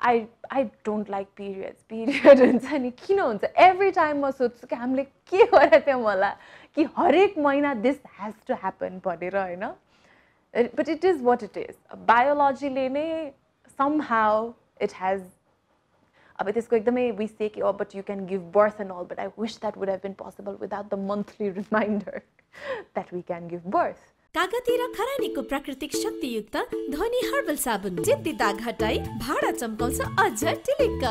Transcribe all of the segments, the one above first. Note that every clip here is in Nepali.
I I don't like periods period हुन्छ नि. किन हुन्छ? एभ्री टाइम म सोध्छु कि हामीले के गरेको थियौँ होला कि हरेक महिना दिस हेज टु ह्यापन भनेर होइन? But it is what it is बायोलोजीले नै सम हाउ इट हेज अब त्यसको एकदमै विस कि but you can give birth and all but I wish that would have been possible without the monthly reminder that we can give birth कागती र खरानीको प्राकृतिक शक्तियुक्त ध्वनि हर्बल साबुन। जिद्दी दाग हटाई भाडा चम्काउँछ अझ टिलिक्क।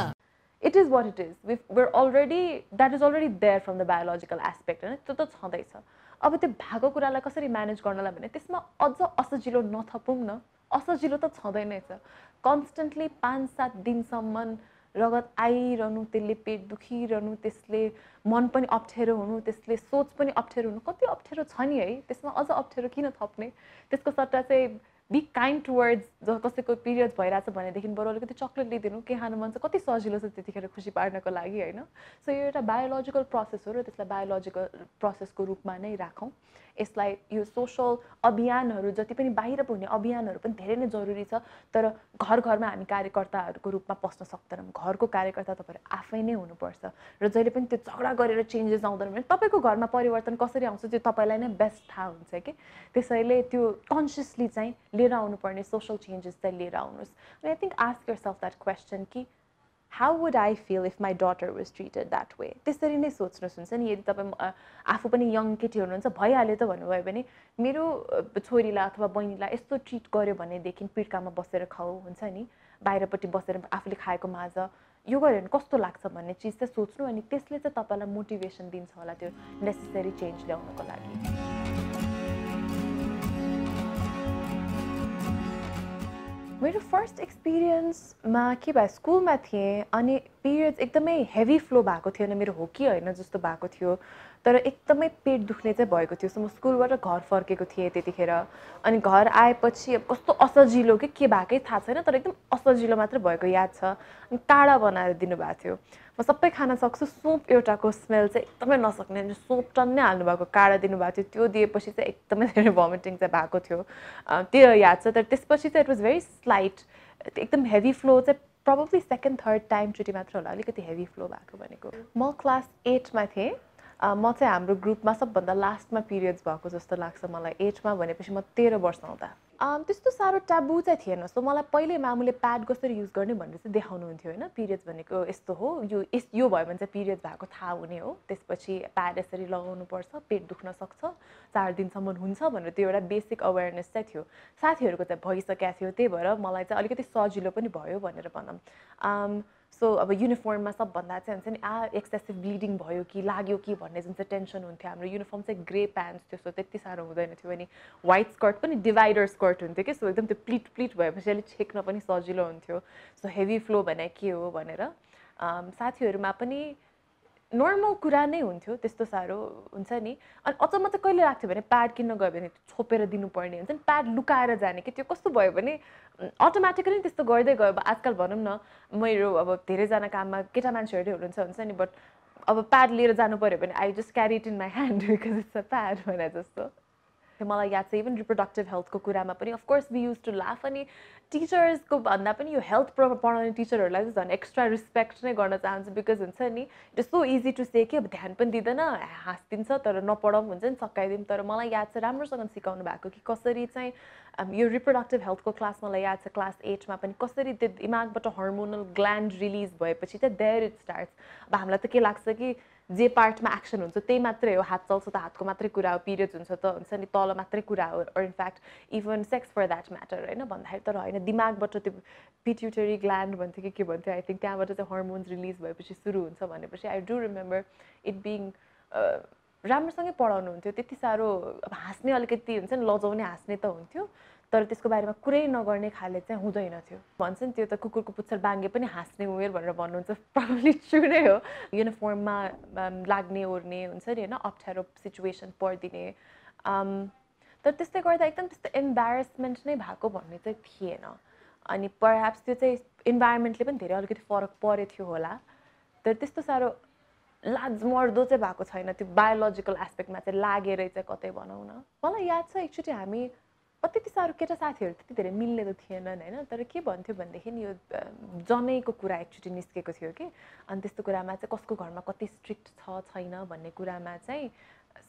It is what it is with where already that is already there from the biological aspect होइन त्यो त छँदैछ। अब त्यो भएको कुरालाई कसरी म्यानेज गर्नलाई भने त्यसमा अझ असजिलो नथपौँ न। असजिलो त छँदैन छ। कन्सटेन्टली पाँच सात दिनसम्म रगत आइरहनु त्यसले पेट दुखिरहनु त्यसले मन पनि अप्ठ्यारो हुनु त्यसले सोच पनि अप्ठ्यारो हुनु। कति अप्ठ्यारो छ नि है? त्यसमा अझ अप्ठ्यारो किन थप्ने? त्यसको सट्टा चाहिँ बी काइन्ड टुवर्ड्स ज कसैको पिरियड भइरहेछ भनेदेखि बरु अलिकति चक्लेट लिइदिनु। के खानु मन छ? कति सजिलो छ त्यतिखेर खुसी पार्नको लागि होइन? सो यो एउटा बायोलोजिकल प्रोसेस हो र त्यसलाई बायोलोजिकल प्रोसेसको रूपमा नै राखौँ। यसलाई यो सोसल अभियानहरू जति पनि बाहिर हुने अभियानहरू पनि धेरै नै जरुरी छ तर घर घरमा हामी कार्यकर्ताहरूको रूपमा पस्न सक्दैनौँ। घरको कार्यकर्ता तपाईँहरू आफै नै हुनुपर्छ। र जहिले पनि त्यो झगडा गरेर चेन्जेस आउँदैन भने तपाईँको घरमा परिवर्तन कसरी आउँछ त्यो तपाईँलाई नै बेस्ट थाहा हुन्छ कि? त्यसैले त्यो कन्सियसली चाहिँ लिएर आउनुपर्ने सोसल चेन्जेस चाहिँ लिएर आउनुहोस्। I think ask yourself that question कि how would I feel if my daughter was treated that way त्यसरी नै सोच्नुहोस् हुन्छ नि यदि तपाईँ आफू पनि यङ केटी हुनुहुन्छ भइहाल्यो त भन्नुभयो भने मेरो छोरीलाई अथवा बहिनीलाई यस्तो ट्रिट गर्यो भनेदेखि पिर्कामा बसेर खाऊ हुन्छ नि? बाहिरपट्टि बसेर आफूले खाएको माझ यो गऱ्यो भने कस्तो लाग्छ भन्ने चिज चाहिँ सोच्नु अनि त्यसले चाहिँ तपाईँलाई मोटिभेसन दिन्छ होला त्यो नेसेसरी चेन्ज ल्याउनको लागि। मेरो फर्स्ट एक्सपिरियन्समा के भयो स्कुलमा थिएँ अनि पिरियड्स एकदमै हेभी फ्लो भएको थियो मेरो हो कि होइन जस्तो भएको थियो। तर एकदमै पेट दुख्ने चाहिँ भएको थियो। सो म स्कुलबाट घर फर्केको थिएँ त्यतिखेर। अनि घर आएपछि अब कस्तो असजिलो कि के भएकै थाहा छैन तर एकदम असजिलो मात्रै भएको याद छ। अनि काँडा बनाएर दिनुभएको थियो। म सबै खान सक्छु सुप एउटाको स्मेल चाहिँ एकदमै नसक्ने सुप टन्नै हाल्नुभएको काँडा दिनुभएको थियो। त्यो दिएपछि चाहिँ एकदमै धेरै भमिटिङ चाहिँ भएको थियो। त्यो याद छ। तर त्यसपछि चाहिँ इट वाज भेरी स्लाइट एकदम हेभी फ्लो चाहिँ प्रब्लली सेकेन्ड थर्ड टाइमचोटि मात्र होला। अलिकति हेभी फ्लो भएको भनेको। म क्लास एटमा थिएँ। म चाहिँ हाम्रो ग्रुपमा सबभन्दा लास्टमा पिरियड्स भएको जस्तो लाग्छ मलाई एजमा भनेपछि म तेह्र वर्ष आउँदा त्यस्तो साह्रो ट्याबु चाहिँ थिएन। सो मलाई पहिले मामुले प्याड कसरी युज गर्ने भनेर चाहिँ देखाउनुहुन्थ्यो होइन पिरियड्स भनेको यस्तो हो यो यस यो भयो भने चाहिँ पिरियड्स भएको थाहा हुने हो। त्यसपछि प्याड यसरी लगाउनुपर्छ पेट दुख्न सक्छ चार दिनसम्म हुन्छ भनेर त्यो एउटा बेसिक अवेरनेस चाहिँ थियो। साथीहरूको चाहिँ भइसकेको थियो त्यही भएर मलाई चाहिँ अलिकति सजिलो पनि भयो भनेर भनौँ। सो अब युनिफर्ममा सबभन्दा चाहिँ हुन्छ नि आ एक्सेसिभ ब्लिडिङ भयो कि लाग्यो कि भन्ने जुन चाहिँ टेन्सन हुन्थ्यो हाम्रो युनिफर्म चाहिँ ग्रे प्यान्ट थियो सो त्यति साह्रो हुँदैन थियो। अनि वाइट स्कर्ट पनि डिभाइडर स्कर्ट हुन्थ्यो कि सो एकदम त्यो प्लिट प्लिट भएपछि अलिक छेक्न पनि सजिलो हुन्थ्यो। सो हेभी फ्लो भने के हो भनेर साथीहरूमा पनि नर्मल कुरा नै हुन्थ्यो त्यस्तो साह्रो हुन्छ नि। अनि अचम्म चाहिँ कहिले लाग्थ्यो भने प्याड किन्न गयो भने छोपेर दिनुपर्ने हुन्छ नि। प्याड लुकाएर जाने कि त्यो कस्तो भयो भने अटोमेटिकली त्यस्तो गर्दै गयो। अब आजकल भनौँ न मेरो अब धेरैजना काममा केटा मान्छेहरू हुनुहुन्छ हुन्छ नि बट अब प्याड लिएर जानु पऱ्यो भने I just carry it in my hand because it's a pad भने जस्तो। मलाई याद छ इभन रिप्रोडक्टिभ हेल्थको कुरामा पनि of course be use to laugh अनि टिचर्सको भन्दा पनि यो हेल्थ पढाउने टिचरहरूलाई चाहिँ झन् एक्स्ट्रा रिस्पेक्ट नै गर्न चाहन्छु बिकज हुन्छ नि it is so easy to say कि अब ध्यान पनि दिँदैन हाँसिदिन्छ तर नपढाउँ हुन्छ नि सकाइदिउँ तर मलाई याद छ राम्रोसँग सिकाउनु भएको कि कसरी चाहिँ यो रिप्रोडक्टिभ हेल्थको क्लास मलाई याद छ क्लास एटमा पनि कसरी त्यो दिमागबाट हर्मोनल ग्ल्यान्ड रिलिज भएपछि चाहिँ देयर इट स्टार्ट्स अब हामीलाई त के लाग्छ कि जे पार्टमा एक्सन हुन्छ त्यही मात्रै हो हात चल्छ त हातको मात्रै कुरा हो पिरियड्स हुन्छ त हुन्छ नि तल मात्रै कुरा हो in fact even sex for that matter होइन भन्दाखेरि तर होइन दिमागबाट त्यो पिट्युटरी ग्ल्यान्ड भन्थ्यो कि के भन्थ्यो आई थिङ्क त्यहाँबाट चाहिँ हर्मोन्स रिलिज भएपछि सुरु हुन्छ भनेपछि I do remember it being राम्रोसँगै पढाउनुहुन्थ्यो त्यति साह्रो अब हाँस्ने अलिकति हुन्छ नि लजाउने हाँस्ने त हुन्थ्यो तर त्यसको बारेमा कुरै नगर्ने खाले चाहिँ हुँदैन थियो। भन्छ नि त्यो त कुकुरको पुच्छर बाङ्गे पनि हाँस्ने उमेर भनेर भन्नुहुन्छ प्रब्लली ट्रु नै हो। युनिफर्ममा लाग्ने ओर्ने हुन्छ नि होइन अप्ठ्यारो सिचुएसन परिदिने। तर त्यस्तै गर्दा एकदम त्यस्तो इम्बारेसमेन्ट नै भएको भन्ने चाहिँ थिएन। अनि परह्याप्स त्यो चाहिँ इन्भाइरोमेन्टले पनि धेरै अलिकति फरक परेको थियो होला। तर त्यस्तो साह्रो लाजमर्दो चाहिँ भएको छैन त्यो बायोलोजिकल एस्पेक्टमा चाहिँ लागेरै चाहिँ कतै भनौँ न। मलाई याद छ एकचोटि हामी त्यति साह्रो केटा साथीहरू त्यति धेरै मिल्ने त थिएनन् होइन? तर के भन्थ्यो भनेदेखि यो जनैको कुरा एकचोटि निस्केको थियो कि? अनि त्यस्तो कुरामा चाहिँ कसको घरमा कति स्ट्रिक्ट छ छैन भन्ने कुरामा चाहिँ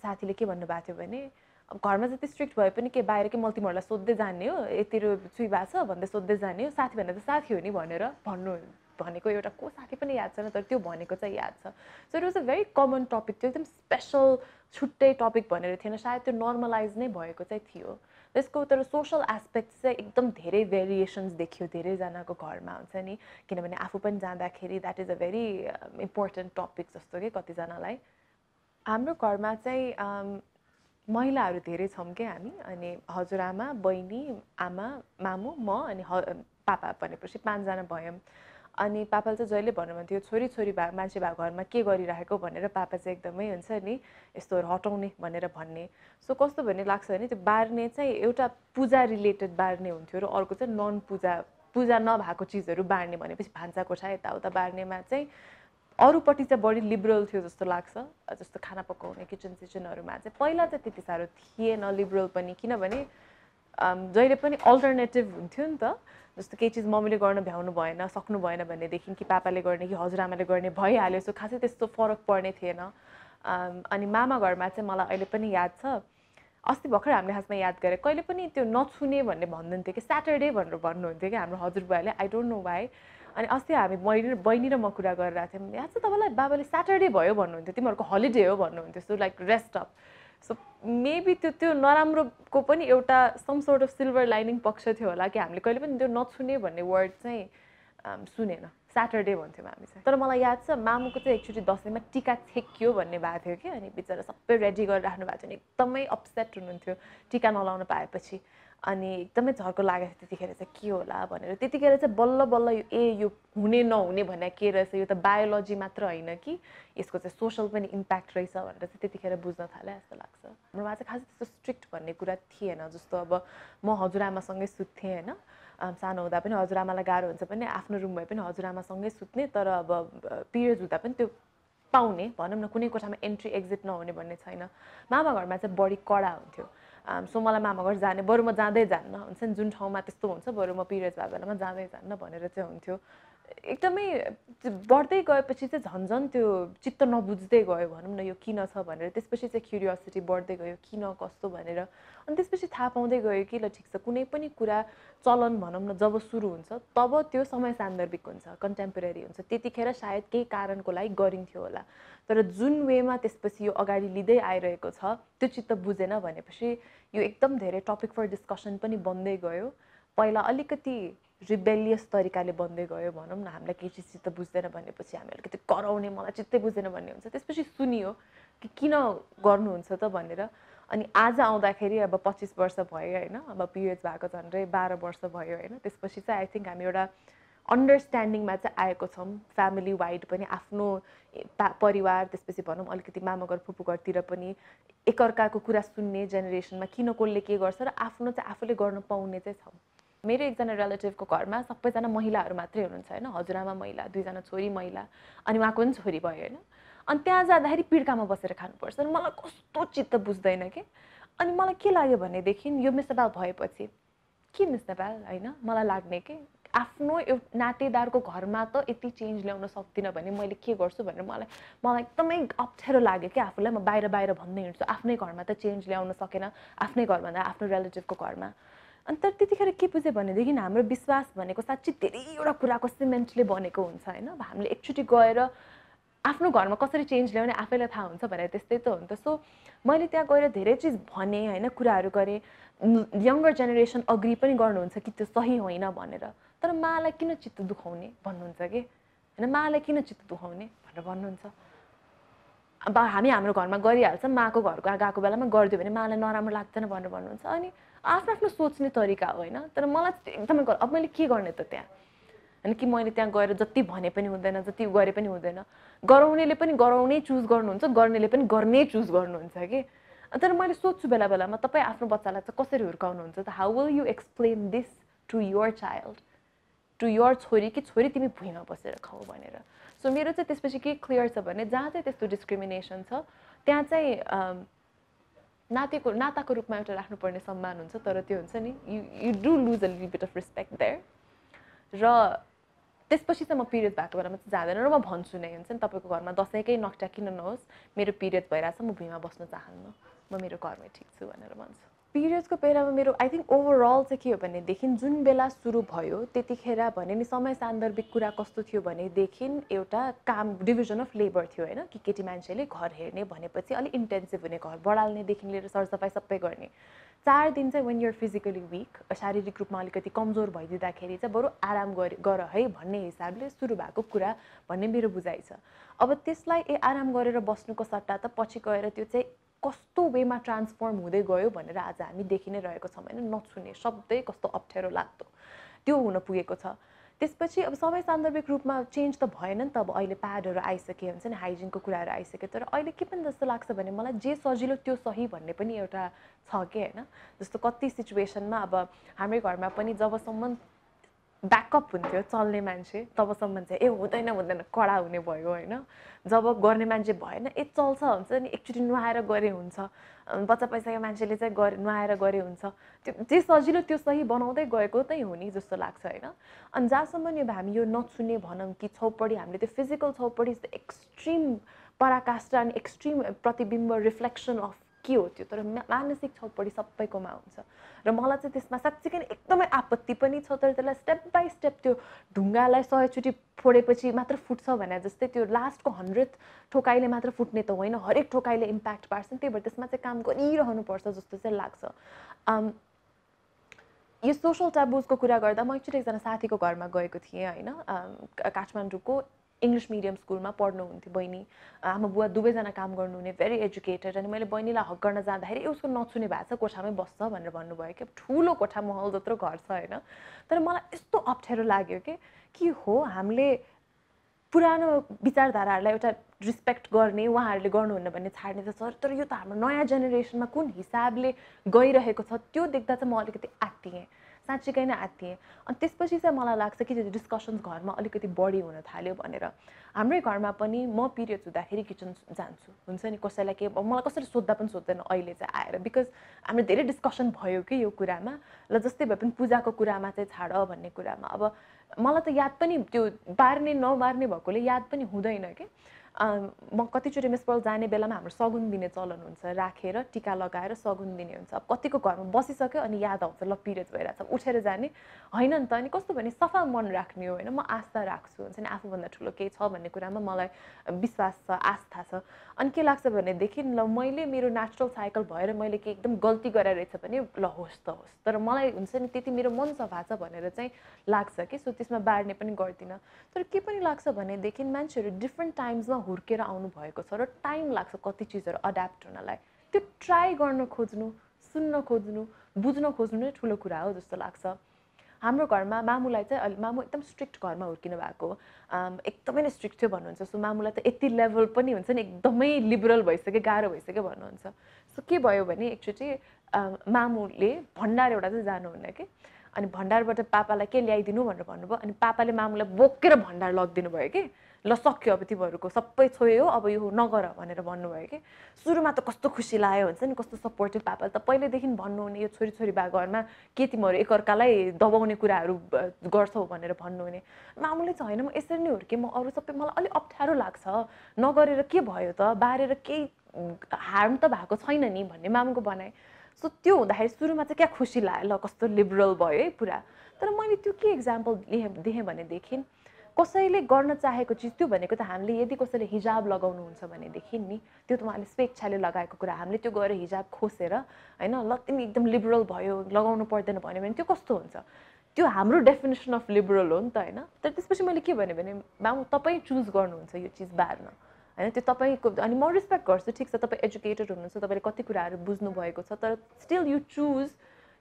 साथीले के भन्नुभएको थियो भने घरमा जति स्ट्रिक्ट भए पनि के बाहिर के तिमीहरूलाई सोध्दै जाने हो यति चुई भएको छ भन्दै सोध्दै जाने हो साथी भनेर त साथी हो नि भनेर भन्नु भनेको एउटा को साथी पनि याद छैन तर त्यो भनेको चाहिँ याद छ। So it was a very common topic थियो एकदम स्पेसल छुट्टै टपिक भनेर थिएन सायद त्यो नर्मलाइज नै भएको चाहिँ थियो। त्यसको तर सोसल एस्पेक्ट चाहिँ एकदम धेरै भेरिएसन्स देखियो धेरैजनाको घरमा हुन्छ नि। किनभने आफू पनि जाँदाखेरि that is a very important topic जस्तो कि कतिजनालाई। हाम्रो घरमा चाहिँ um, महिलाहरू धेरै छौँ क्या हामी अनि हजुरआमा बहिनी आमा मामु म अनि ह पापा भनेपछि पाँचजना भयौँ। अनि पापाले चाहिँ जहिले भन्नुहुन्थ्यो छोरी छोरी भए मान्छे भएको घरमा के गरिराखेको भनेर पापा चाहिँ एकदमै हुन्छ नि यस्तोहरू हटाउने भनेर भन्ने। सो कस्तो भन्ने लाग्छ भने त्यो बार्ने चाहिँ एउटा पूजा रिलेटेड बार्ने हुन्थ्यो र अर्को चाहिँ नन पूजा पूजा नभएको चिजहरू बार्ने भनेपछि भान्सा कोठा यताउता बार्नेमा चाहिँ अरूपट्टि चाहिँ बढी लिबरल थियो जस्तो लाग्छ। जस्तो खाना पकाउने किचन सिचनहरूमा चाहिँ पहिला चाहिँ त्यति साह्रो थिएन लिबरल पनि किनभने जहिले पनि अल्टरनेटिभ हुन्थ्यो नि त। जस्तो केही चिज मम्मीले गर्न भ्याउनु भएन सक्नु भएन भनेदेखि कि पापाले गर्ने कि हजुरआमाले गर्ने भइहाल्यो सो खासै त्यस्तो फरक पर्ने थिएन। अनि मामा घरमा चाहिँ मलाई अहिले पनि याद छ। अस्ति भर्खर हामीले खासमा याद गरेँ कहिले पनि त्यो नछुने भन्ने भन्नुहुन्थ्यो कि स्याटरडे भनेर भन्नुहुन्थ्यो कि हाम्रो हजुरबुवाले आई डोन्ट नो वाइ अनि अस्ति हामी बहिनी बहिनी र म कुरा गरिरहेको थियौँ याद छ तपाईँलाई? बाबाले स्याटरडे भयो भन्नुहुन्थ्यो तिमीहरूको हलिडे हो भन्नुहुन्थ्यो so like rest up so maybe त्यो त्यो नराम्रोको पनि एउटा some sort of silver lining पक्ष थियो होला कि हामीले कहिले पनि त्यो नछुने भन्ने वर्ड चाहिँ सुनेन। स्याटरडे भन्थ्यौँ हामी चाहिँ। तर मलाई याद छ मामुको चाहिँ एकचोटि दसैँमा टिका छेकियो भन्ने भएको थियो कि अनि बिचरा सबै रेडी गरेर राख्नु भएको थियो भने एकदमै अपसेट हुनुहुन्थ्यो टिका नलाउनु पाएपछि। अनि एकदमै झर्को लागेको थियो त्यतिखेर चाहिँ के होला भनेर। त्यतिखेर चाहिँ बल्ल बल्ल यो ए यो हुने नहुने भन्ने के रहेछ यो त बायोलोजी मात्र होइन कि यसको चाहिँ सोसल पनि इम्प्याक्ट रहेछ भनेर चाहिँ त्यतिखेर बुझ्न थालेँ जस्तो लाग्छ। हाम्रोमा चाहिँ खासै त्यस्तो स्ट्रिक्ट भन्ने कुरा थिएन जस्तो अब म हजुरआमासँगै सुत्थेँ होइन। सानो हुँदा पनि हजुरआमालाई गाह्रो हुन्छ भने आफ्नो रुम भए पनि हजुरआमासँगै सुत्ने तर अब पिरियड्स हुँदा पनि त्यो पाउने। भनौँ न कुनै कोठामा एन्ट्री एक्जिट नहुने भन्ने छैन। मामा घरमा चाहिँ बढी कडा हुन्थ्यो। सो मलाई मामा घर जाने बरु म जाँदै जान्न। हुन्छ नि जुन ठाउँमा त्यस्तो हुन्छ बरु म पिरियड्स भएको बेलामा जाँदै जान्न भनेर चाहिँ हुन्थ्यो। एकदमै बढ्दै गएपछि चाहिँ झन् झन् त्यो चित्त नबुझ्दै गयो भनौँ न यो किन छ भनेर। त्यसपछि चाहिँ क्युरियोसिटी बढ्दै गयो किन कस्तो भनेर। अनि त्यसपछि थाहा पाउँदै गयो कि ल ठिक छ कुनै पनि कुरा चलन भनौँ न जब सुरु हुन्छ तब त्यो समय सान्दर्भिक हुन्छ कन्टेम्पोरेरी हुन्छ। त्यतिखेर सायद केही कारणको लागि गरिन्थ्यो होला। तर जुन वेमा त्यसपछि यो अगाडि लिँदै आइरहेको छ त्यो चित्त बुझेन भनेपछि यो एकदम धेरै टपिक फर डिस्कसन पनि बन्दै गयो। पहिला अलिकति रिबेलियस तरिकाले बन्दै गयो भनौँ न हामीलाई केही चिज चित्त बुझ्दैन भनेपछि हामी अलिकति कराउने मलाई चित्तै बुझ्दैन भन्ने हुन्छ। त्यसपछि सुनियो कि किन गर्नुहुन्छ त भनेर। अनि आज आउँदाखेरि अब पच्चिस वर्ष भयो होइन अब पिरियड्स भएको झन्डै बाह्र वर्ष भयो होइन। त्यसपछि चाहिँ आई थिङ्क हामी एउटा अन्डरस्ट्यान्डिङमा चाहिँ आएको छौँ। फ्यामिली वाइड पनि आफ्नो परिवार त्यसपछि भनौँ अलिकति मामाघर फुपूघरतिर पनि एकअर्काको कुरा सुन्ने जेनेरेसनमा किन कसले के गर्छ र आफ्नो चाहिँ आफूले गर्न पाउने चाहिँ छौँ। मेरो एकजना रिलेटिभको घरमा सबैजना महिलाहरू मात्रै हुनुहुन्छ होइन? हजुरआमा महिला दुईजना छोरी महिला अनि उहाँको पनि छोरी भयो होइन? अनि त्यहाँ जाँदाखेरि पिड्कामा बसेर खानुपर्छ। अनि मलाई कस्तो चित्त बुझ्दैन कि? अनि मलाई के लाग्यो भनेदेखि यो मिस नेपाल भएपछि के मिस नेपाल होइन? मलाई लाग्ने कि? आफ्नो एउटा नातेदारको घरमा त यति चेन्ज ल्याउन सक्दिनँ भने मैले के गर्छु भनेर मलाई मलाई एकदमै अप्ठ्यारो लाग्यो कि? आफूलाई म बाहिर बाहिर भन्दै हिँड्छु। आफ्नै घरमा त चेन्ज ल्याउन सकेन। आफ्नै घरमा आफ्नो रिलेटिभको घरमा। अनि तर त्यतिखेर के बुझ्यो भनेदेखि हाम्रो विश्वास भनेको साँच्ची धेरैवटा कुराको सिमेन्टले बनेको हुन्छ होइन? अब हामीले एकचोटि गएर आफ्नो घरमा कसरी चेन्ज ल्याउने आफैलाई थाहा हुन्छ भनेर त्यस्तै त हो नि त। सो मैले त्यहाँ गएर धेरै चिज भनेँ होइन कुराहरू गरेँ। यङ्गर जेनेरेसन अग्री पनि गर्नुहुन्छ कि त्यो सही होइन भनेर। तर मालाई किन चित्त दुखाउने भन्नुहुन्छ कि? होइन मालाई किन चित्त दुखाउने भनेर भन्नुहुन्छ। अब हामी हाम्रो घरमा गरिहाल्छौँ माको घर गएको बेलामा गरिदियो भने मालाई नराम्रो लाग्दैन भनेर भन्नुहुन्छ। अनि आफ्नो आफ्नो सोच्ने तरिका हो होइन तर मलाई एकदमै अब मैले के गर्ने त त्यहाँ? होइन कि मैले त्यहाँ गएर जति भने पनि हुँदैन जति गरे पनि हुँदैन। गराउनेले पनि गराउनै चुज गर्नुहुन्छ गर्नेले पनि गर्ने चुज गर्नुहुन्छ कि? तर मैले सोध्छु बेला बेलामा तपाईँ आफ्नो बच्चालाई चाहिँ कसरी हुर्काउनुहुन्छ त? How will you explain this to your child to your छोरी कि छोरी तिमी भुइँमा बसेर खाऊ भनेर। सो मेरो चाहिँ त्यसपछि के क्लियर छ भने जहाँ चाहिँ त्यस्तो डिस्क्रिमिनेसन छ त्यहाँ चाहिँ नातेको नाताको रूपमा एउटा राख्नुपर्ने सम्मान हुन्छ तर त्यो हुन्छ नि you you do lose a little bit of respect there र त्यसपछि चाहिँ म पिरियड भएको बेलामा चाहिँ जाँदैन र म भन्छु नै हुन्छ नि तपाईँको घरमा दसैँकै नक्टा किन नहोस् मेरो पिरियड भइरहेछ म भुइँमा बस्न चाहन्न म मेरो घरमै ठिक छु भनेर भन्छु। पिरियड्सको बेलामा मेरो आई थिङ्क ओभरअल चाहिँ के हो भनेदेखि जुन बेला सुरु भयो त्यतिखेर भने नि समय सान्दर्भिक कुरा कस्तो थियो भनेदेखि एउटा काम डिभिजन अफ लेबर थियो होइन कि केटी मान्छेले घर हेर्ने भनेपछि अलिक इन्टेन्सिभ हुने घर बढाल्नेदेखि लिएर सरसफाइ सबै गर्ने। चार दिन चाहिँ वेन युर फिजिकली विक शारीरिक रूपमा अलिकति कमजोर भइदिँदाखेरि चाहिँ बरु आराम गर गर है भन्ने हिसाबले सुरु भएको कुरा भन्ने मेरो बुझाइ छ। अब त्यसलाई ए आराम गरेर बस्नुको सट्टा त पछि गएर त्यो चाहिँ कस्तो वेमा ट्रान्सफर्म हुँदै गयो भनेर आज हामी देखि नै रहेको छौँ होइन नछुने शब्दै कस्तो अप्ठ्यारो लाग्दो। त्यो हुन पुगेको छ। त्यसपछि अब समय सान्दर्भिक रूपमा चेन्ज त भएन नि त अब अहिले प्याडहरू आइसके हुन्छ नि हाइजिनको कुराहरू आइसक्यो तर अहिले के पनि जस्तो लाग्छ भने मलाई जे सजिलो त्यो सही भन्ने पनि एउटा छ कि होइन? जस्तो कति सिचुएसनमा अब हाम्रै घरमा पनि जबसम्म ब्याकअप हुन्थ्यो चल्ने मान्छे तबसम्म चाहिँ ए हुँदैन हुँदैन कडा हुने भयो होइन? जब गर्ने मान्छे भएन ए चल्छ हुन्छ नि एकचोटि नुहाएर गरे हुन्छ। बच्चा पैसाको मान्छेले चाहिँ गरे नुहाएर गरे हुन्छ। त्यो जे सजिलो त्यो सही बनाउँदै गएको चाहिँ हो नि जस्तो लाग्छ होइन? अनि जहाँसम्म अब हामी यो नछुने भनौँ कि छौपडी हामीले त्यो फिजिकल छौपडी एक्सट्रिम पराकाष्ठा अनि एक्सट्रिम प्रतिबिम्ब रिफ्लेक्सन अफ के हो त्यो तर मानसिक छौपडी सबैकोमा हुन्छ। र मलाई चाहिँ त्यसमा साँच्चीकै एकदमै आपत्ति पनि छ तर त्यसलाई स्टेप बाई स्टेप त्यो ढुङ्गालाई सयचोटि फोडेपछि मात्र फुट्छ भने जस्तै त्यो लास्टको हन्ड्रेड ठोकाइले मात्र फुट्ने त होइन हरेक ठोकाइले इम्प्याक्ट पार्छ त्यही भएर त्यसमा चाहिँ काम गरिरहनुपर्छ जस्तो चाहिँ लाग्छ। यो सोसल ट्याबुजको कुरा गर्दा म एकचोटि एकजना साथीको घरमा गएको थिएँ होइन काठमाडौँको। इङ्ग्लिस मिडियम स्कुलमा पढ्नुहुन्थ्यो बहिनी। आमा बुवा दुवैजना काम गर्नुहुने भेरी एजुकेटेड अनि मैले बहिनीलाई हक गर्न जाँदाखेरि उसको नछुने भएको छ कोठामै बस्छ भनेर भन्नुभयो कि ठुलो कोठा महल जत्रो घर छ होइन? तर मलाई यस्तो अप्ठ्यारो लाग्यो कि के हो? हामीले पुरानो विचारधाराहरूलाई एउटा रिस्पेक्ट गर्ने उहाँहरूले गर्नुहुन्न भन्ने छाड्ने त सर तर यो त हाम्रो नयाँ जेनेरेसनमा कुन हिसाबले गइरहेको छ त्यो देख्दा चाहिँ म अलिकति आत्तिएँ। साँच्चीकै नै आत्तिएँ। अनि त्यसपछि चाहिँ मलाई लाग्छ कि डिस्कसन्स घरमा अलिकति बढी हुन थाल्यो भनेर। हाम्रै घरमा पनि म पिरियड्स हुँदाखेरि किचन जान्छु। हुन्छ नि कसैलाई के मलाई कसरी सोद्धा पनि सोध्दैन अहिले चाहिँ आएर। बिकज हाम्रो धेरै डिस्कसन भयो कि यो कुरामा। र जस्तै भए पनि पूजाको कुरामा चाहिँ छाड भन्ने कुरामा। अब मलाई त याद पनि त्यो बार्ने नबार्ने भएकोले याद पनि हुँदैन कि। म कतिचोटि मिसपल जाने बेलामा हाम्रो सगुन दिने चलन हुन्छ राखेर टिका लगाएर सगुन दिने हुन्छ। अब कतिको घरमा बसिसक्यो अनि याद आउँछ ल पिरियड्स भइरहेछ उठेर जाने। होइन नि त अनि कस्तो भने सफा मन राख्ने हो होइन म आस्था राख्छु हुन्छ नि आफूभन्दा ठुलो केही छ भन्ने कुरामा मलाई विश्वास छ आस्था छ। अनि के लाग्छ भनेदेखि ल मैले मेरो नेचुरल साइकल भएर मैले के एकदम गल्ती गरेर रहेछ भने ल होस् त होस्। तर मलाई हुन्छ नि त्यति मेरो मन सफा छ भनेर चाहिँ लाग्छ कि सो त्यसमा बाँड्ने पनि गर्दिनँ। तर के पनि लाग्छ भनेदेखि मान्छेहरू डिफ्रेन्ट टाइम्समा हुर्केर आउनु भएको छ र टाइम लाग्छ कति चिजहरू अड्याप्ट हुनलाई। त्यो ट्राई गर्न खोज्नु सुन्न खोज्नु बुझ्न खोज्नु नै ठुलो कुरा हो जस्तो लाग्छ। हाम्रो घरमा मामुलाई चाहिँ अहिले मामु एकदम स्ट्रिक्ट घरमा हुर्किनु भएको एकदमै नै स्ट्रिक्ट थियो भन्नुहुन्छ। सो मामुलाई त यति लेभल पनि हुन्छ नि एकदमै लिबरल भइसक्यो गाह्रो भइसक्यो भन्नुहुन्छ। सो के भयो भने एकचोटि मामुले भण्डार एउटा चाहिँ जानुहुन्न कि? अनि भण्डारबाट पापालाई के ल्याइदिनु भनेर भन्नुभयो? अनि पापाले मामुलाई बोकेर भण्डार लगिदिनु भयो कि? ल सक्यो अब तिमीहरूको सबै छोयो अब यो नगर भनेर भन्नुभयो कि। सुरुमा त कस्तो खुसी लाग्यो हुन्छ नि कस्तो सपोर्टिभ पापाले त पहिल्यैदेखि भन्नुहुने यो छोरी छोरी बा घरमा के तिमीहरू एकअर्कालाई दबाउने कुराहरू गर्छौ भनेर भन्नुहुने। मामुले चाहिँ होइन म यसरी नै हुर्केँ म अरू सबै मलाई अलिक अप्ठ्यारो लाग्छ। नगरेर के भयो त बारेर केही हार्म त भएको छैन नि भन्ने मामुको भनाइ। सो त्यो हुँदाखेरि सुरुमा चाहिँ क्या खुसी लाग्यो ल कस्तो लिबरल भयो है पुरा। तर मैले त्यो के इक्जाम्पल देखेँ भनेदेखि कसैले गर्न चाहेको चिज त्यो भनेको त हामीले यदि कसैले हिजाब लगाउनुहुन्छ भनेदेखि नि त्यो त उहाँले स्वेच्छाले लगाएको कुरा हामीले त्यो गएर हिजाब खोसेर होइन ल तिमी एकदम लिबरल भयो लगाउनु पर्दैन भन्यो भने त्यो कस्तो हुन्छ? त्यो हाम्रो डेफिनेसन अफ लिबरल हो नि त होइन? तर त्यसपछि मैले के भने भने मामु तपाईँ चुज गर्नुहुन्छ यो चिज बार्न होइन? त्यो तपाईँको अनि म रेस्पेक्ट गर्छु ठिक छ तपाईँ एजुकेटेड हुनुहुन्छ तपाईँले कति कुराहरू बुझ्नु भएको छ तर स्टिल यु चुज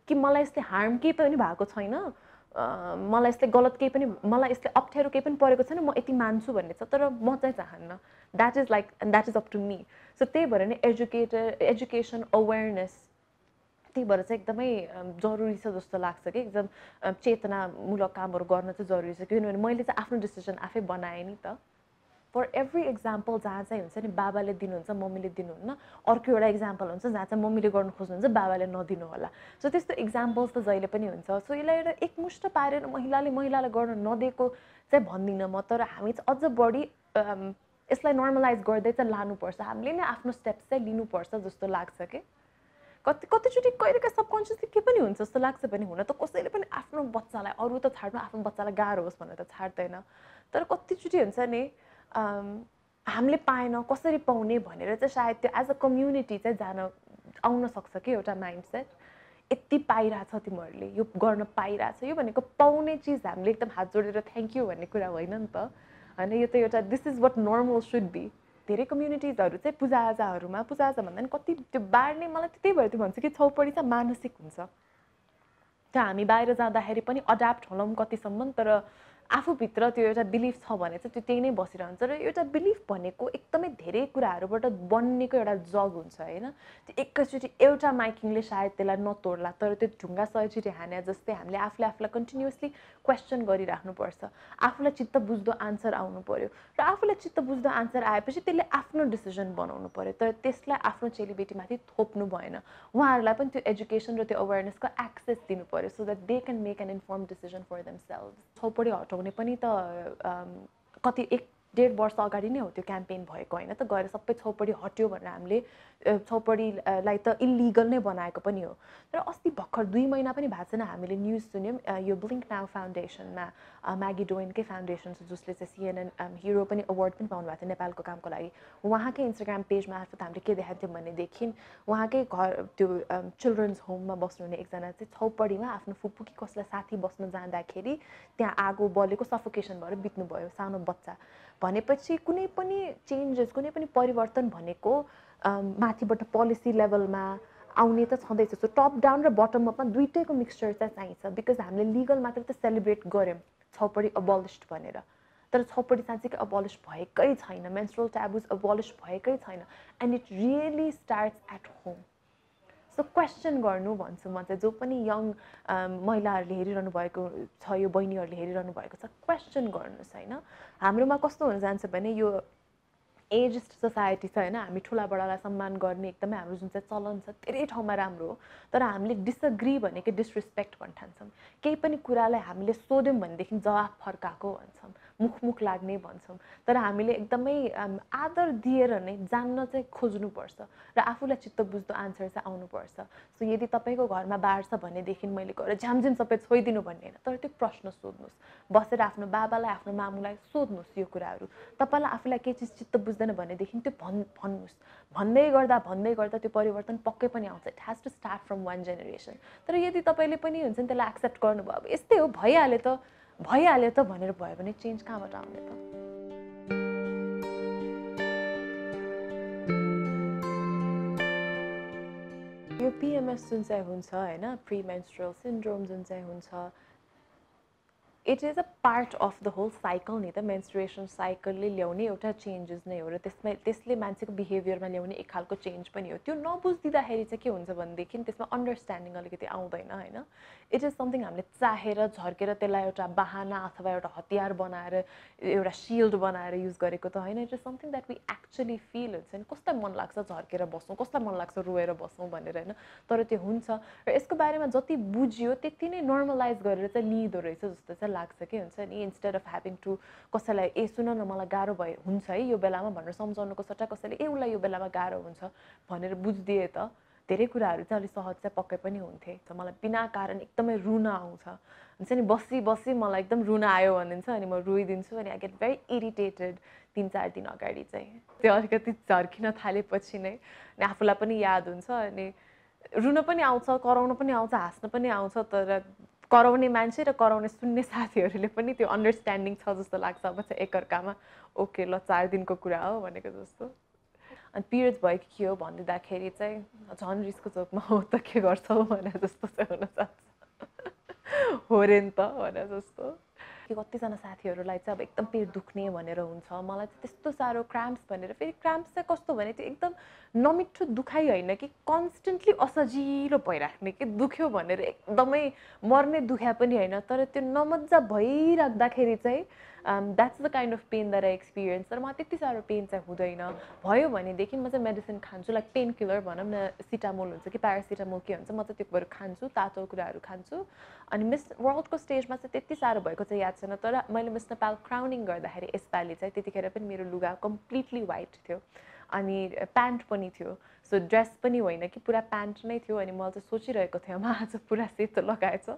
कि मलाई यसले हार्म केही पनि भएको छैन। मलाई यसले गलत केही पनि मलाई यसले अप्ठ्यारो केही पनि परेको छैन म यति मान्छु भन्ने छ तर म चाहिँ चाहन्न। That is like that is up to me so त्यही भएर नै एजुकेटेड एजुकेसन अवेरनेस त्यही भएर चाहिँ एकदमै जरुरी छ जस्तो लाग्छ कि एकदम चेतनामूलक कामहरू गर्न चाहिँ जरुरी छ। किनभने मैले चाहिँ आफ्नो डिसिजन आफै बनाएँ नि त। फर एभ्री इक्जाम्पल जहाँ चाहिँ हुन्छ नि बाबाले दिनुहुन्छ मम्मीले दिनुहुन्न अर्को एउटा इक्जाम्पल हुन्छ जहाँ चाहिँ मम्मीले गर्नु खोज्नुहुन्छ बाबाले नदिनु होला। सो त्यस्तो इक्जाम्पल्स त जहिले पनि हुन्छ। सो यसलाई एउटा एकमुष्ट पारेर महिलाले महिलालाई गर्न नदिएको चाहिँ भन्दिनँ म तर हामी चाहिँ अझ बढी यसलाई नर्मलाइज गर्दै चाहिँ लानुपर्छ। हामीले नै आफ्नो स्टेप्स चाहिँ लिनुपर्छ जस्तो लाग्छ कि? कति कतिचोटि कहिलेकाहीँ सबकन्सियसली के पनि हुन्छ जस्तो लाग्छ भने हुन त कसैले पनि आफ्नो बच्चालाई अरू त छाड्नु आफ्नो बच्चालाई गाह्रो होस् भनेर त छाड्दैन। तर कतिचोटि हुन्छ नि हामीले पाएन कसरी पाउने भनेर चाहिँ सायद त्यो एज अ कम्युनिटी चाहिँ जान आउन सक्छ कि एउटा माइन्ड सेट यति पाइरहेछ तिमीहरूले यो गर्न पाइरहेछ यो भनेको पाउने चिज हामीले एकदम हात जोडेर थ्याङ्क यू भन्ने कुरा होइन नि त। होइन यो त एउटा this is what normal should be धेरै कम्युनिटिजहरू चाहिँ पूजाआजाहरूमा पूजाआजा भन्दा पनि कति त्यो बाँड्ने मलाई त्यही भएर त्यो भन्छु कि छौपडी चाहिँ मानसिक हुन्छ। त्यो हामी बाहिर जाँदाखेरि पनि अड्याप्ट होलाौँ कतिसम्म तर आफूभित्र त्यो एउटा बिलिफ छ भने चाहिँ त्यो त्यही नै बसिरहन्छ र एउटा बिलिफ भनेको एकदमै धेरै कुराहरूबाट बन्नेको एउटा जग हुन्छ होइन? त्यो एकैचोटि एउटा माइकिङले सायद त्यसलाई नतोड्ला तर त्यो ढुङ्गा सयचोटि हाने जस्तै हामीले आफूले आफूलाई कन्टिन्युसली क्वेसन गरिराख्नुपर्छ। आफूलाई चित्त बुझ्दो आन्सर आउनु पऱ्यो र आफूलाई चित्त बुझ्दो आन्सर आएपछि त्यसले आफ्नो डिसिजन बनाउनु पऱ्यो तर त्यसलाई आफ्नो चेलीबेटीमाथि थोप्नु भएन। उहाँहरूलाई पनि त्यो एजुकेसन र त्यो अवेरनेसको एक्सेस दिनु पऱ्यो so that they can make an informed decision for themselves छौपडी हटाउ हटाउने पनि त कति एक डेढ वर्ष अगाडि नै हो त्यो क्याम्पेन भएको होइन त। गएर सबै छौपडी हट्यो भनेर हामीले छौपडीलाई त इलिगल नै बनाएको पनि हो। तर अस्ति भर्खर दुई महिना पनि भएको छैन हामीले न्युज सुन्यौँ यो ब्लिङ्क नाउ फाउन्डेसनमा म्यागी डोइनकै फाउन्डेसन छ जसले चाहिँ सिएनएन हिरो पनि अवार्ड पनि पाउनु भएको थियो नेपालको कामको लागि। उहाँकै इन्स्टाग्राम पेज मार्फत हामीले के देखाएको थियौँ भनेदेखि उहाँकै घर त्यो चिल्ड्रन्स होममा बस्नुहुने एकजना चाहिँ छौपडीमा आफ्नो फुपू कि कसलाई साथी बस्न जाँदाखेरि त्यहाँ आगो बलेको सफोकेसन भएर बित्नुभयो सानो बच्चा। भनेपछि कुनै पनि चेन्जेस कुनै पनि परिवर्तन भनेको माथिबाट पोलिसी लेभलमा आउने त छँदैछ। सो टप डाउन र बटम अपमा दुइटैको मिक्सचर चाहिँ चाहिन्छ। बिकज हामीले लिगल मात्र त सेलिब्रेट गऱ्यौँ। छपडी अबलिस्ड भनेर। तर छपडी साँच्चीकै अबलिस्ट भएकै छैन। मेन्सुरल ट्याबुज अबलिस्ट भएकै छैन। And it really starts at home so question गर्नु भन्छु म चाहिँ। जो पनि यङ महिलाहरूले हेरिरहनु भएको छ यो बहिनीहरूले हेरिरहनु भएको छ क्वेसन गर्नुहोस् होइन? हाम्रोमा कस्तो हुन जान्छ भने यो एजिस्ट सोसाइटी छ होइन? हामी ठुला बडालाई सम्मान गर्ने एकदमै हाम्रो जुन चाहिँ चलन छ धेरै ठाउँमा राम्रो हो। तर हामीले डिसअग्री भनेको डिसरेस्पेक्ट भन्न ठान्छौँ केही पनि कुरालाई हामीले सोध्यौँ भनेदेखि जवाफ फर्काएको भन्छौँ। मुखमुख लाग्ने भन्छौँ। तर हामीले एकदमै आदर दिएर नै जान्न चाहिँ खोज्नुपर्छ र आफूलाई चित्त बुझ्दो आन्सर चाहिँ आउनुपर्छ। सो यदि तपाईँको घरमा बाढ छ भनेदेखि मैले गएर झ्यामझ्याम सबै छोइदिनु भन्ने होइन तर त्यो प्रश्न सोध्नुहोस्। बसेर आफ्नो बाबालाई आफ्नो मामुलाई सोध्नुहोस् यो कुराहरू। तपाईँलाई आफूलाई केही चिज चित्त बुझ्दैन भनेदेखि त्यो भन् भन्नुहोस्। भन्दै गर्दा भन्दै गर्दा त्यो परिवर्तन पक्कै पनि आउँछ। It has to start from one generation तर यदि तपाईँले पनि हुन्छ नि त्यसलाई एक्सेप्ट गर्नुभयो अब यस्तै हो भइहाल्यो त। भइहाल्यो त भनेर भयो भने चेन्ज कहाँबाट आउने त? यो पिएमएस जुन चाहिँ हुन्छ होइन प्रि मेन्स्ट्रुअल सिन्ड्रोम जुन चाहिँ हुन्छ it is a part of the whole cycle नि त मेन्सुरेसन साइकलले ल्याउने एउटा चेन्जेस नै हो र त्यसमा त्यसले मान्छेको बिहेभियरमा ल्याउने एक खालको चेन्ज पनि हो। त्यो नबुझिदिँदाखेरि चाहिँ के हुन्छ भनेदेखि त्यसमा अन्डरस्ट्यान्डिङ अलिकति आउँदैन होइन? इट इज समथिङ हामीले चाहेर झर्केर त्यसलाई एउटा बाहना अथवा एउटा हतियार बनाएर एउटा सिल्ड बनाएर युज गरेको त होइन। It is something that we actually feel हुन्छ नि? कसलाई मन लाग्छ झर्केर बस्नु? कसलाई मन लाग्छ रोएर बस्नु भनेर होइन? तर त्यो हुन्छ। र यसको बारेमा जति बुझ्यो त्यति नै नर्मलाइज गरेर चाहिँ लिँदो रहेछ जस्तो चाहिँ लाग्छ कि हुन्छ नि इन्स्टेड अफ ह्याभिङ टु कसैलाई ए सुन न मलाई गाह्रो भयो हुन्छ है यो बेलामा भनेर सम्झाउनुको सट्टा कसैले ए उसलाई यो बेलामा गाह्रो हुन्छ भनेर बुझिदिए त धेरै कुराहरू चाहिँ अलिक सहज चाहिँ पक्कै पनि हुन्थे। त मलाई बिना कारण एकदमै रुन आउँछ। हुन्छ नि बसी बसी मलाई एकदम रुन आयो भनिदिन्छ अनि म रोइदिन्छु अनि आई गेट भेरी इरिटेटेड तिन चार दिन अगाडि चाहिँ। त्यो अलिकति झर्किन थालेपछि नै अनि आफूलाई पनि याद हुन्छ अनि रुन पनि आउँछ कराउन पनि आउँछ हाँस्न पनि आउँछ तर कराउने मान्छे र कराउने सुन्ने साथीहरूले पनि त्यो अन्डरस्ट्यान्डिङ छ जस्तो लाग्छ। अब चाहिँ एकअर्कामा ओके ल चार दिनको कुरा हो भनेको जस्तो। अनि पिरियड्स भयो कि के हो भनिदिँदाखेरि चाहिँ झन् रिसको चोकमा हो त के गर्छौ भने जस्तो चाहिँ हुनसक्छ हो रे नि त भने जस्तो। कि कतिजना साथीहरूलाई चाहिँ अब एकदम पेट दुख्ने भनेर हुन्छ। मलाई चाहिँ त्यस्तो साह्रो क्राम्प्स भनेर। फेरि क्राम्प्स चाहिँ कस्तो भने त्यो एकदम नमिठो दुखाइ होइन कि कन्सटेन्टली असजिलो भइराख्ने कि दुख्यो भनेर एकदमै मर्ने दुख्या पनि होइन। तर त्यो नमजा भइराख्दाखेरि चाहिँ that's the kind of pain that I experience तर म त्यति साह्रो पेन चाहिँ हुँदैन। भयो भनेदेखि म चाहिँ मेडिसिन खान्छु लाइक पेन किलर भनौँ न सिटामोल हुन्छ कि प्यारासिटामोल के हुन्छ म चाहिँ त्यो कुराहरू खान्छु तातो कुराहरू खान्छु। अनि मिस वर्ल्डको स्टेजमा चाहिँ त्यति साह्रो भएको चाहिँ याद छैन तर मैले मिस नेपाल क्राउनिङ गर्दाखेरि यसपालि चाहिँ त्यतिखेर पनि मेरो लुगा कम्प्लिटली वाइट थियो। अनि प्यान्ट पनि थियो। सो ड्रेस पनि होइन कि पुरा प्यान्ट नै थियो अनि मैले चाहिँ सोचिरहेको थिएँ म आज पुरा सेतो लगाएछ।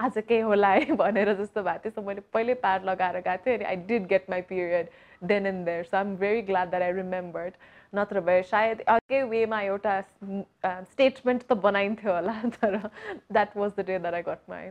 आज केही होला है? भनेर जस्तो भएको थियो। सो मैले पहिल्यै प्याड लगाएर गएको थिएँ अनि I did get my period then and there so I'm very glad that I remembered नत्र भए सायद अर्कै वेमा एउटा स्टेटमेन्ट त बनाइन्थ्यो होला तर that was the day that I got my